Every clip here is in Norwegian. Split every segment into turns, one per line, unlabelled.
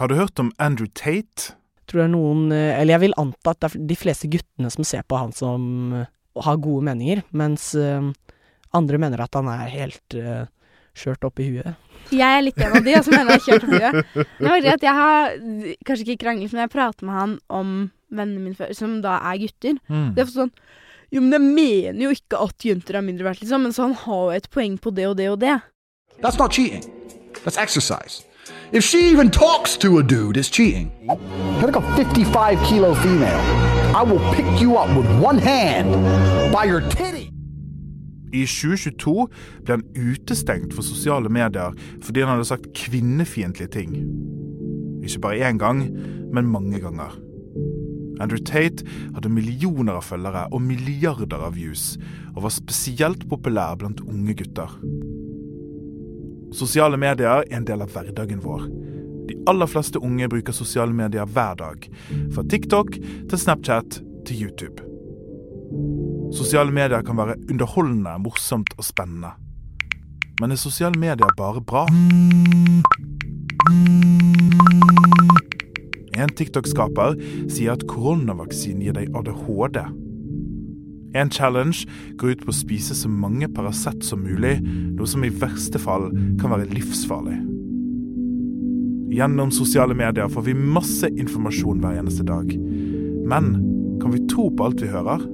Har du hørt om Andrew Tate?
Tror er noen eh, Eller jeg vil anta at det er de fleste guttene som ser på han som eh, har gode meninger, mens eh, andre mener at han er helt uh, skjørt opp i huet.
Jeg er litt en av de som mener jeg har kjørt opp i huet. Det var at jeg har kanskje ikke kranglet, men jeg prater med han om vennene mine før, som da er gutter.
Mm.
Det er sånn Jo, men jeg mener jo ikke at jenter er mindre verdt, liksom, men så han har jo et poeng på det og det og det.
That's not cheating. That's exercise. If she even talks to a dude, it's cheating. You're like a 55 kilo female. I will pick you up with one hand by your titty.
I 2022 ble han utestengt for sosiale medier fordi han hadde sagt kvinnefiendtlige ting. Ikke bare én gang, men mange ganger. Andrew Tate hadde millioner av følgere og milliarder av views, og var spesielt populær blant unge gutter. Sosiale medier er en del av hverdagen vår. De aller fleste unge bruker sosiale medier hver dag. Fra TikTok til Snapchat til YouTube. Sosiale medier kan være underholdende, morsomt og spennende. Men er sosiale medier bare bra? En TikTok-skaper sier at koronavaksinen gir deg ADHD. En challenge går ut på å spise så mange Paracet som mulig, noe som i verste fall kan være livsfarlig. Gjennom sosiale medier får vi masse informasjon hver eneste dag. Men kan vi tro på alt vi hører?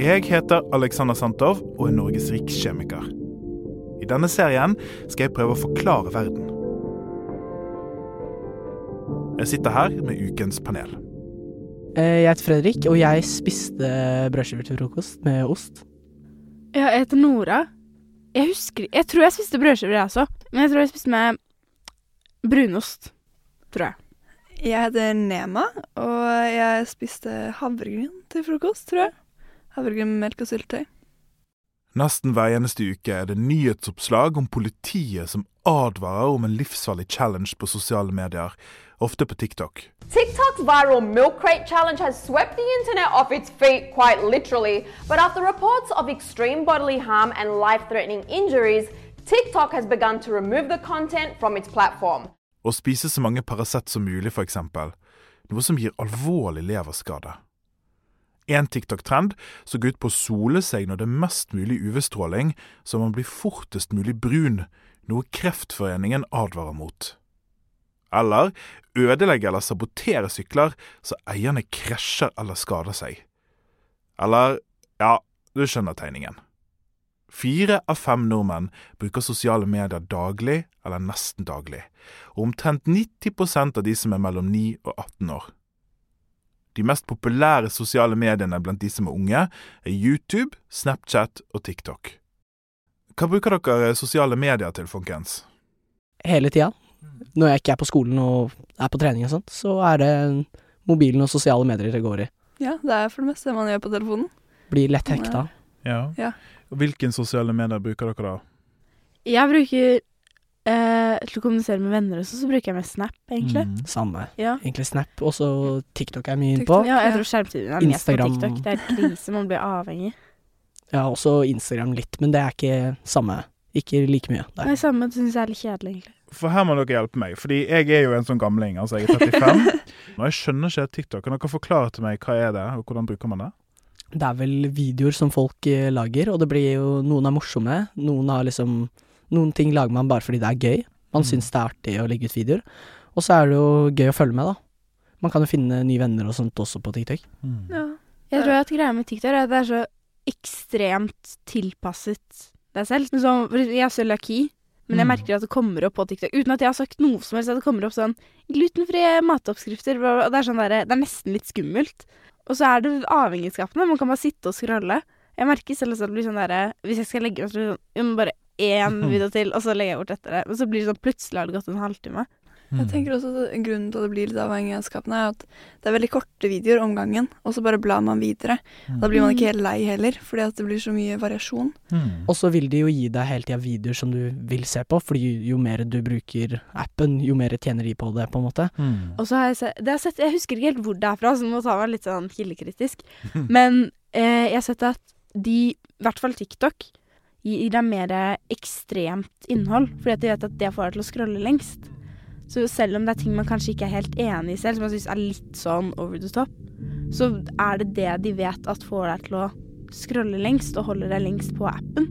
Jeg heter Alexander Santov og er Norges rikskjemiker. I denne serien skal jeg prøve å forklare verden. Jeg sitter her med ukens panel.
Eh, Jeg heter Fredrik, og jeg spiste brødskiver til frokost med ost.
Ja, jeg heter Nora. Jeg husker Jeg tror jeg spiste brødskiver, jeg også. Men jeg tror jeg spiste med brunost. Tror jeg.
Jeg heter Nema, og jeg spiste havregryn til frokost, tror jeg. Havregryn med melk og syltetøy.
Nesten hver eneste uke er det nyhetsoppslag om politiet som advarer om en livsfarlig challenge på sosiale medier, ofte på TikTok.
TikTok's viral milk crate challenge has swept the internet off its feet quite literally. But after reports of extreme bodily harm and life threatening injuries, TikTok has begun to remove the content from its platform.
Å spise så mange Paracet som mulig, eksempel, noe som gir alvorlig leverskade. En TikTok-trend så går ut på å sole seg når det er mest mulig UV-stråling, så man blir fortest mulig brun, noe Kreftforeningen advarer mot. Eller ødelegge eller sabotere sykler så eierne krasjer eller skader seg. Eller, ja, du skjønner tegningen. Fire av fem nordmenn bruker sosiale medier daglig eller nesten daglig, og omtrent 90% av de som er mellom 9 og 18 år. De mest populære sosiale mediene blant de som er unge, er YouTube, Snapchat og TikTok. Hva bruker dere sosiale medier til, folkens?
Hele tida. Når jeg ikke er på skolen og er på trening og sånt, så er det mobilen og sosiale medier det går i.
Ja, det er for det meste det man gjør på telefonen.
Blir lett hekta.
Ja.
Ja.
Hvilke sosiale medier bruker dere da?
Jeg bruker Til å kommunisere med venner også, så bruker jeg mest Snap, egentlig.
Mm.
Samme.
Ja.
Egentlig Snap. Og så TikTok er mye
innpå.
ja, jeg tror skjermtiden er mest på TikTok. Det er krise, man blir avhengig.
Ja, også Instagram litt, men det er ikke samme. Ikke like mye. Der.
er samme, det syns jeg er litt kjedelig, egentlig.
For her må dere hjelpe meg, fordi jeg er jo en sånn gamling. Altså, jeg er 35. Og jeg skjønner ikke TikTok. Kan dere forklare til meg hva er det, og hvordan bruker man det?
Det er vel videoer som folk eh, lager, og det blir jo Noen er morsomme, noen har liksom Noen ting lager man bare fordi det er gøy. Man
Mm.
syns det er artig å legge ut videoer. Og så er det jo gøy å følge med, da. Man kan jo finne nye venner og sånt også på TikTok.
Ja.
Jeg tror at greia med TikTok er at det er så ekstremt tilpasset deg selv. Som, jeg er jeg lucky, men jeg
Mm.
merker at det kommer opp på TikTok uten at jeg har sagt noe som helst. At det kommer opp sånn glutenfrie matoppskrifter. Og det er sånn der, det er nesten litt skummelt. Og så er det avhengighetsskapende. Man kan bare sitte og scrolle. Jeg merker selv at det blir sånn derre Hvis jeg skal legge meg, så blir det sånn Jeg må bare én video til, og så legger jeg bort etter det. Men så blir det sånn plutselig har det gått en halvtime.
Jeg tenker også at Grunnen til at det blir litt avhengig av skapene, er at det er veldig korte videoer om gangen, og så bare blar man videre. Da blir man ikke helt lei heller, fordi at det blir så mye variasjon.
Mm.
Og så vil de jo gi deg hele tida videoer som du vil se på, fordi jo mer du bruker appen, jo mer tjener de på det, på en måte.
Mm.
Og så har jeg sett, det har jeg sett Jeg husker ikke helt hvor det er fra, så nå tar jeg meg litt sånn kildekritisk. Men eh, jeg har sett at de, i hvert fall TikTok, gir deg mer ekstremt innhold. Fordi at de vet at det får deg til å scrolle lengst. Så selv om det er ting man kanskje ikke er helt enig i selv, som man syns er litt sånn over the top, så er det det de vet at får deg til å scrolle lengst, og holder deg lengst på appen.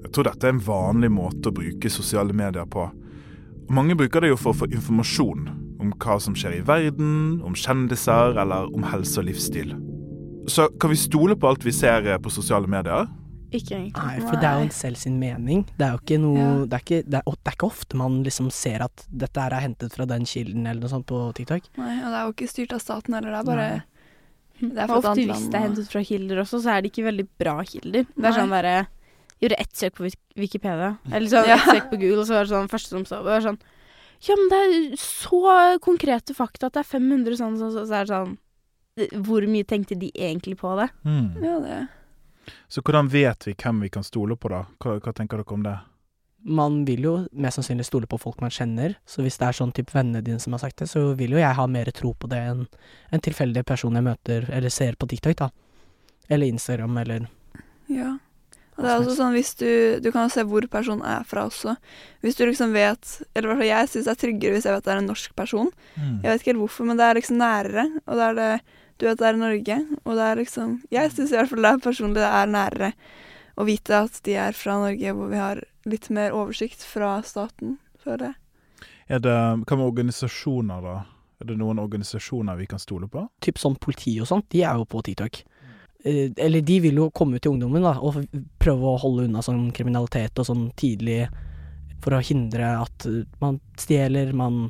Jeg tror dette er en vanlig måte å bruke sosiale medier på. Og mange bruker det jo for å få informasjon om hva som skjer i verden, om kjendiser eller om helse og livsstil. Så kan vi stole på alt vi ser eh, på sosiale medier?
Ikke egentlig.
Nei, for det er jo en selv sin mening. Det er jo ikke noe
Ja.
det, er ikke, det, er, det er ikke ofte man liksom ser at dette her er hentet fra den kilden eller noe sånt på TikTok.
Nei, og det er jo ikke styrt av staten heller, det er bare
Nei.
Det er
Og ofte hvis det er hentet fra kilder også, så er det ikke veldig bra kilder. Det er
Nei.
sånn derre Gjorde ett søk på Wikipedia, eller sånn
Ja.
ett søk på Google, så var det sånn første som så det var sånn Ja, men det er så konkrete fakta at det er 500 sånn, så, så, så er det sånn Hvor mye tenkte de egentlig på det?
Ja, det
Så hvordan vet vi hvem vi kan stole på, da? Hva, hva tenker dere om det?
Man vil jo mest sannsynlig stole på folk man kjenner, så hvis det er sånn type vennene dine som har sagt det, så vil jo jeg ha mer tro på det enn en tilfeldig person jeg møter eller ser på TikTok, da. Eller Instagram, eller
Ja. Og det er også sånn hvis du Du kan jo se hvor personen er fra også. Hvis du liksom vet Eller i hvert fall jeg syns det er tryggere hvis jeg vet det er en norsk person. Jeg vet ikke helt hvorfor, men det er liksom nærere. Og da er det Du vet det er i Norge, og det er liksom Jeg syns i hvert fall det er personlig det er nærere å vite at de er fra Norge, hvor vi har litt mer oversikt fra staten, føler jeg.
Er det, hva med organisasjoner, da? Er det noen organisasjoner vi kan stole på?
typ sånn politi og sånt, de er jo på TikTok. Eh, eller de vil jo komme ut til ungdommen da, og prøve å holde unna sånn kriminalitet og sånn tidlig for å hindre at eh, man stjeler, man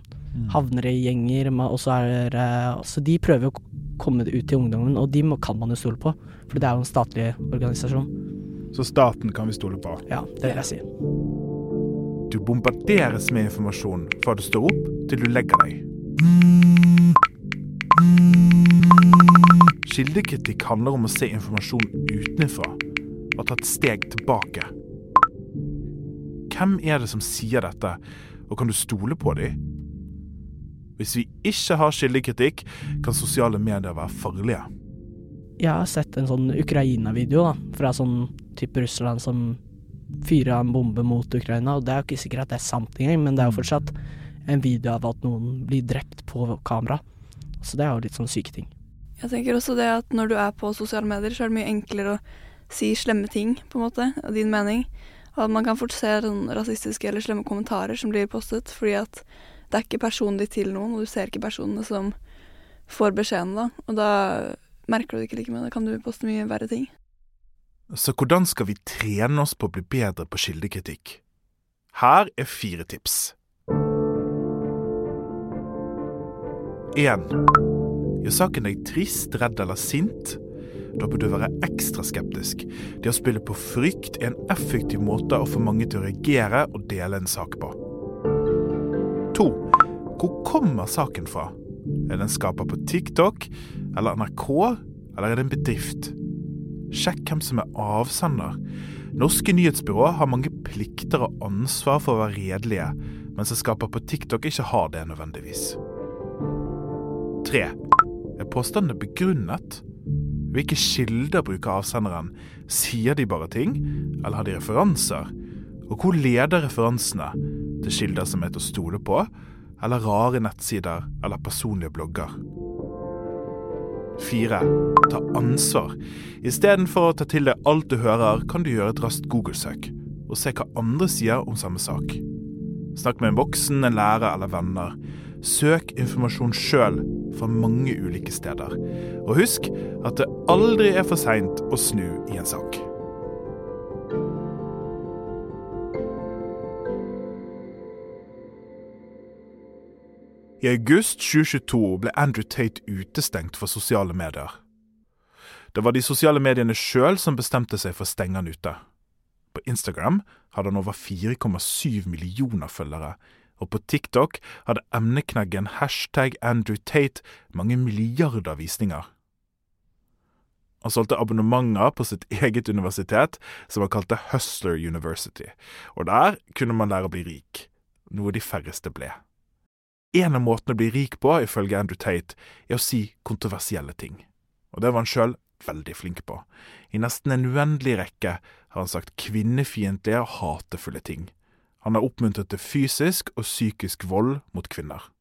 havner i gjenger, og så er det Så de prøver å komme ut til ungdommen, og de må, kan man jo stole på, for det er jo en statlig organisasjon.
Så staten kan vi stole på.
Ja, det vil jeg si.
Du bombarderes med informasjon fra du står opp til du legger deg. Kildekritikk handler om å se informasjon utenfra og ta et steg tilbake. Hvem er det som sier dette, og kan du stole på dem? Hvis vi ikke har kildekritikk, kan sosiale medier være farlige.
Jeg har sett en sånn Ukraina-video da, fra sånn type Russland som fyrer en bombe mot Ukraina, og det er jo ikke sikkert at det er sant engang, men det er jo fortsatt en video av at noen blir drept på kamera. Så det er jo litt sånn syke ting.
Jeg tenker også det at når du er på sosiale medier, så er det mye enklere å si slemme ting, på en måte, av din mening. Og at man kan fort se sånn rasistiske eller slemme kommentarer som blir postet, fordi at det er ikke personlig til noen, og du ser ikke personene som får beskjeden da. Og da merker du det ikke like mye, da kan du poste mye verre ting.
Så hvordan skal vi trene oss på å bli bedre på kildekritikk? Her er fire tips. 1. Gjør saken deg trist, redd eller sint? Da bør du være ekstra skeptisk. Det å spille på frykt er en effektiv måte å få mange til å reagere og dele en sak på. 2. Hvor kommer saken fra? Er det en på TikTok eller NRK, eller er det en bedrift? Sjekk hvem som er avsender. Norske nyhetsbyrå har mange plikter og ansvar for å være redelige, mens en skaper på TikTok ikke har det nødvendigvis. 3. Er påstandene begrunnet? Hvilke kilder bruker avsenderen? Sier de bare ting, eller har de referanser? Og hvor leder referansene? Til kilder som er til å stole på, eller rare nettsider eller personlige blogger? 4. Ta ansvar. Istedenfor å ta til deg alt du hører, kan du gjøre et raskt Google-søk, og se hva andre sier om samme sak. Snakk med en voksen, en lærer eller venner. Søk informasjon sjøl fra mange ulike steder. Og husk at det aldri er for seint å snu i en sak. I august 2022 ble Andrew Tate utestengt fra sosiale medier. Det var de sosiale mediene sjøl som bestemte seg for å stenge han ute. På Instagram hadde han over 4,7 millioner følgere, Og på TikTok hadde emneknaggen hashtag Andrew Tate mange milliarder visninger. Han solgte abonnementer på sitt eget universitet, som han kalte Hustler University, og der kunne man lære å bli rik, noe de færreste ble. En av måtene å bli rik på, ifølge Andrew Tate, er å si kontroversielle ting, og det var han sjøl veldig flink på. I nesten en uendelig rekke har han sagt kvinnefiendtlige og hatefulle ting. Han har oppmuntret til fysisk og psykisk vold mot kvinner.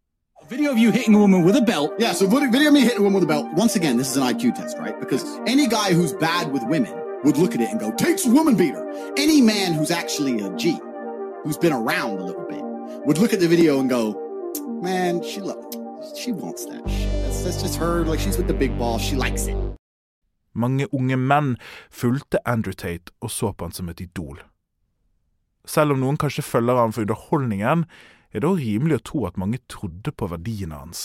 Video of you hitting a woman with a belt.
Yeah, so video of me hitting a woman with a belt. Once again, this is an IQ test, right? Because any guy who's bad with women would look at it and go, takes a woman beater. Any man who's actually a G, who's been around a little bit, would look at the video and go, man, she lo- she wants that shit. That's, that's just her. Like she's with the big ball. She likes it.
Mange unge menn fulgte Andrew Tate og så på han som et idol. Selv om noen kanskje følger han for underholdningen, er det også rimelig å tro at mange trodde på verdiene hans.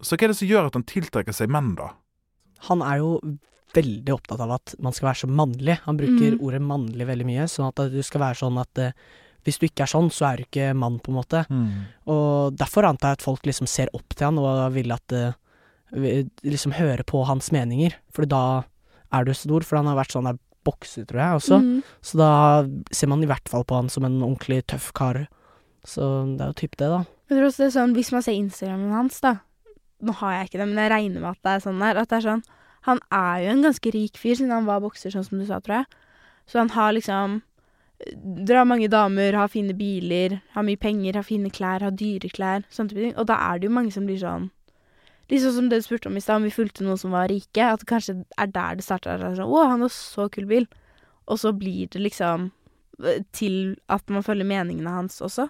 Så hva er det som gjør at han tiltrekker seg menn, da?
Han er jo veldig opptatt av at man skal være så mannlig. Han bruker
Mm.
ordet mannlig veldig mye, sånn at du skal være sånn at eh, hvis du ikke er sånn, så er du ikke mann, på en måte. Og derfor antar jeg at folk liksom ser opp til han og vil at uh, Liksom høre på hans meninger, for da er du stor. For han har vært sånn der bokser, tror jeg, også.
Mm.
Så da ser man i hvert fall på han som en ordentlig tøff kar. Så det er jo typ det, da.
Jeg tror også det er sånn, Hvis man ser Instagramen hans, da Nå har jeg ikke det, men jeg regner med at det er sånn der. At det er sånn Han er jo en ganske rik fyr, siden han var bokser, sånn som du sa, tror jeg. Så han har liksom Drar mange damer, har fine biler, har mye penger, har fine klær, har dyre klær. Sånne type ting. Og da er det jo mange som blir sånn Litt sånn som det du spurte om i stad, om vi fulgte noen som var rike. At det kanskje er der det starta. Sånn, Å, han har så kul bil. Og så blir det liksom eh, til at man følger meningene hans også.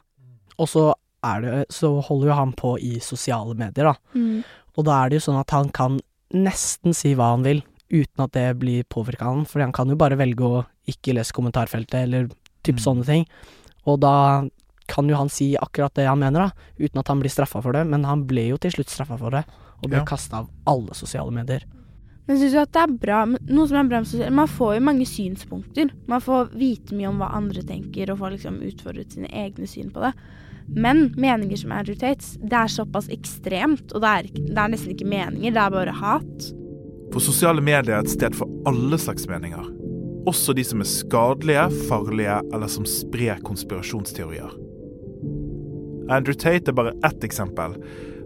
Og så er det Så holder jo han på i sosiale medier, da. Og da er det jo sånn at han kan nesten si hva han vil, uten at det blir påvirka han. Fordi han kan jo bare velge å ikke lese kommentarfeltet, eller typ
Mm.
sånne ting. Og da kan jo han si akkurat det han mener, da, uten at han blir straffa for det. Men han ble jo til slutt straffa for det, og ble
Ja.
kasta av alle sosiale medier.
Men jeg synes jo at det er bra Noe som er bra med sosiale Man får jo mange synspunkter. Man får vite mye om hva andre tenker, og får liksom utfordret sine egne syn på det. Men meninger som Andrew Tates, det er såpass ekstremt, og det er, det er nesten ikke meninger, det er bare hat.
For sosiale medier er et sted for alle slags meninger. Også de som er skadelige, farlige eller som sprer konspirasjonsteorier. Andrew Tate er bare ett eksempel,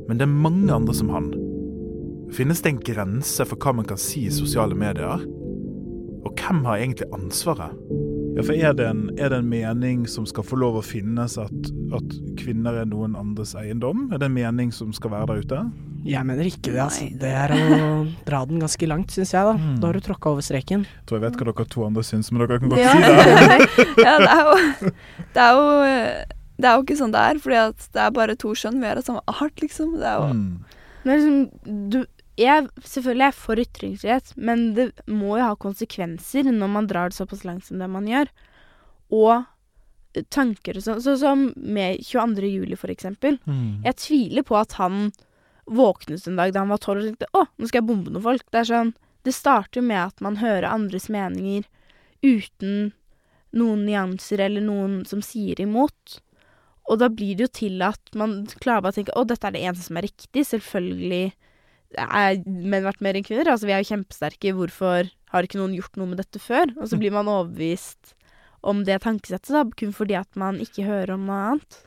men det er mange andre som han. Finnes det en grense for hva man kan si i sosiale medier? Og hvem har egentlig ansvaret? Ja, for er det, en, er det en mening som skal få lov å finnes at, at kvinner er noen andres eiendom? Er det en mening som skal være der ute?
Jeg mener ikke det, altså. Det er å dra den ganske langt, syns jeg, da.
Mm.
Da har du tråkka over streken.
Jeg tror jeg vet hva dere to andre syns, men dere kan godt
Ja,
si det.
ja, det er jo Det er jo det er jo ikke sånn det er, fordi at det er bare to skjønn. Vi er av samme art, liksom. Det er jo
Mm.
Er liksom, du, jeg, selvfølgelig er jeg for ytringsfrihet, men det må jo ha konsekvenser når man drar det såpass langt som det man gjør. Og tanker og sånn. Sånn som med 22. juli, for eksempel.
Mm.
Jeg tviler på at han våknet en dag da han var tolv og tenkte å, nå skal jeg bombe noen folk. Det er sånn, det starter jo med at man hører andres meninger uten noen nyanser eller noen som sier imot. Og da blir det jo til at man klarer bare å tenke å, dette er det eneste som er riktig. Selvfølgelig er menn vært mer enn kvinner. Altså, vi er jo kjempesterke. Hvorfor har ikke noen gjort noe med dette før? Og så blir man overbevist om det tankesettet, da, kun fordi at man ikke hører om noe annet.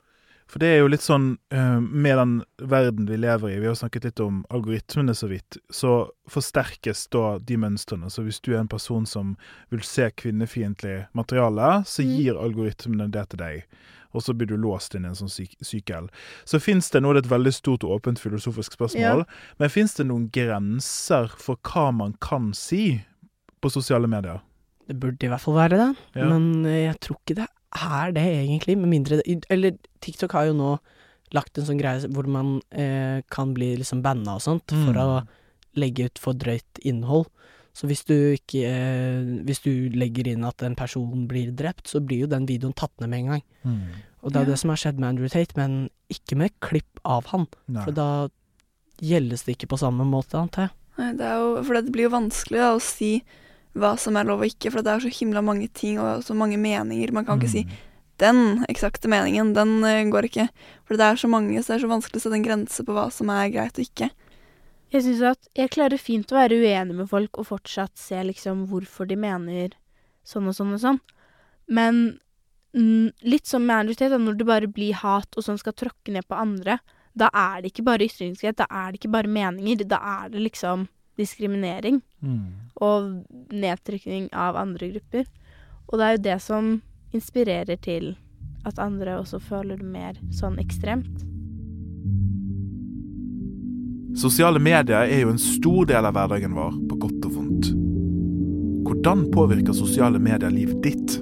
For det er jo litt sånn eh, med den verden vi lever i, vi har snakket litt om algoritmene så vidt, så forsterkes da de mønstrene. Så hvis du er en person som vil se kvinnefiendtlig materiale, så
Mm.
gir algoritmene det til deg. Og så blir du låst inn i en sånn syk sykel. Så fins det nå, det er et veldig stort og åpent filosofisk spørsmål, men fins det noen grenser for hva man kan si på sosiale medier?
Det burde i hvert fall være det,
Ja.
men eh, jeg tror ikke det er det, egentlig. Med mindre det Eller TikTok har jo nå lagt en sånn greie hvor man eh, kan bli liksom banna og sånt for
Mm.
å legge ut for drøyt innhold. Så hvis du ikke eh, Hvis du legger inn at en person blir drept, så blir jo den videoen tatt ned med en gang. Og det er
Ja.
det som har skjedd med Andrew Tate, men ikke med klipp av han.
Nei.
For da gjeldes det ikke på samme måte, antar jeg.
Nei, det er jo, for det blir jo vanskelig da, å si hva som er lov og ikke, for det er så himla mange ting og så mange meninger. Man kan ikke si den eksakte meningen, den uh, går ikke. For det er så mange, så det er så vanskelig å sette en grense på hva som er greit og ikke.
Jeg syns at jeg klarer fint å være uenig med folk og fortsatt se liksom hvorfor de mener sånn og sånn og sånn. Men mm, litt som med Andrew Tate, når det bare blir hat og sånn skal tråkke ned på andre, da er det ikke bare ytringsfrihet, da er det ikke bare meninger, da er det liksom diskriminering og nedtrykking av andre grupper. Og det er jo det som inspirerer til at andre også føler det mer sånn ekstremt.
Sosiale medier er jo en stor del av hverdagen vår, på godt og vondt. Hvordan påvirker sosiale medier livet ditt?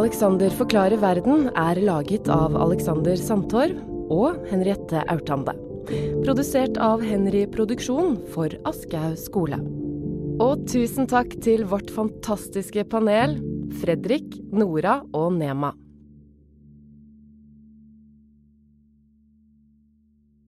Alexander forklarer verden er laget av Alexander Sandtorv og Henriette Aurtande. Produsert av Henry Produksjon for Aschehoug skole. Og tusen takk til vårt fantastiske panel, Fredrik, Nora og Nema.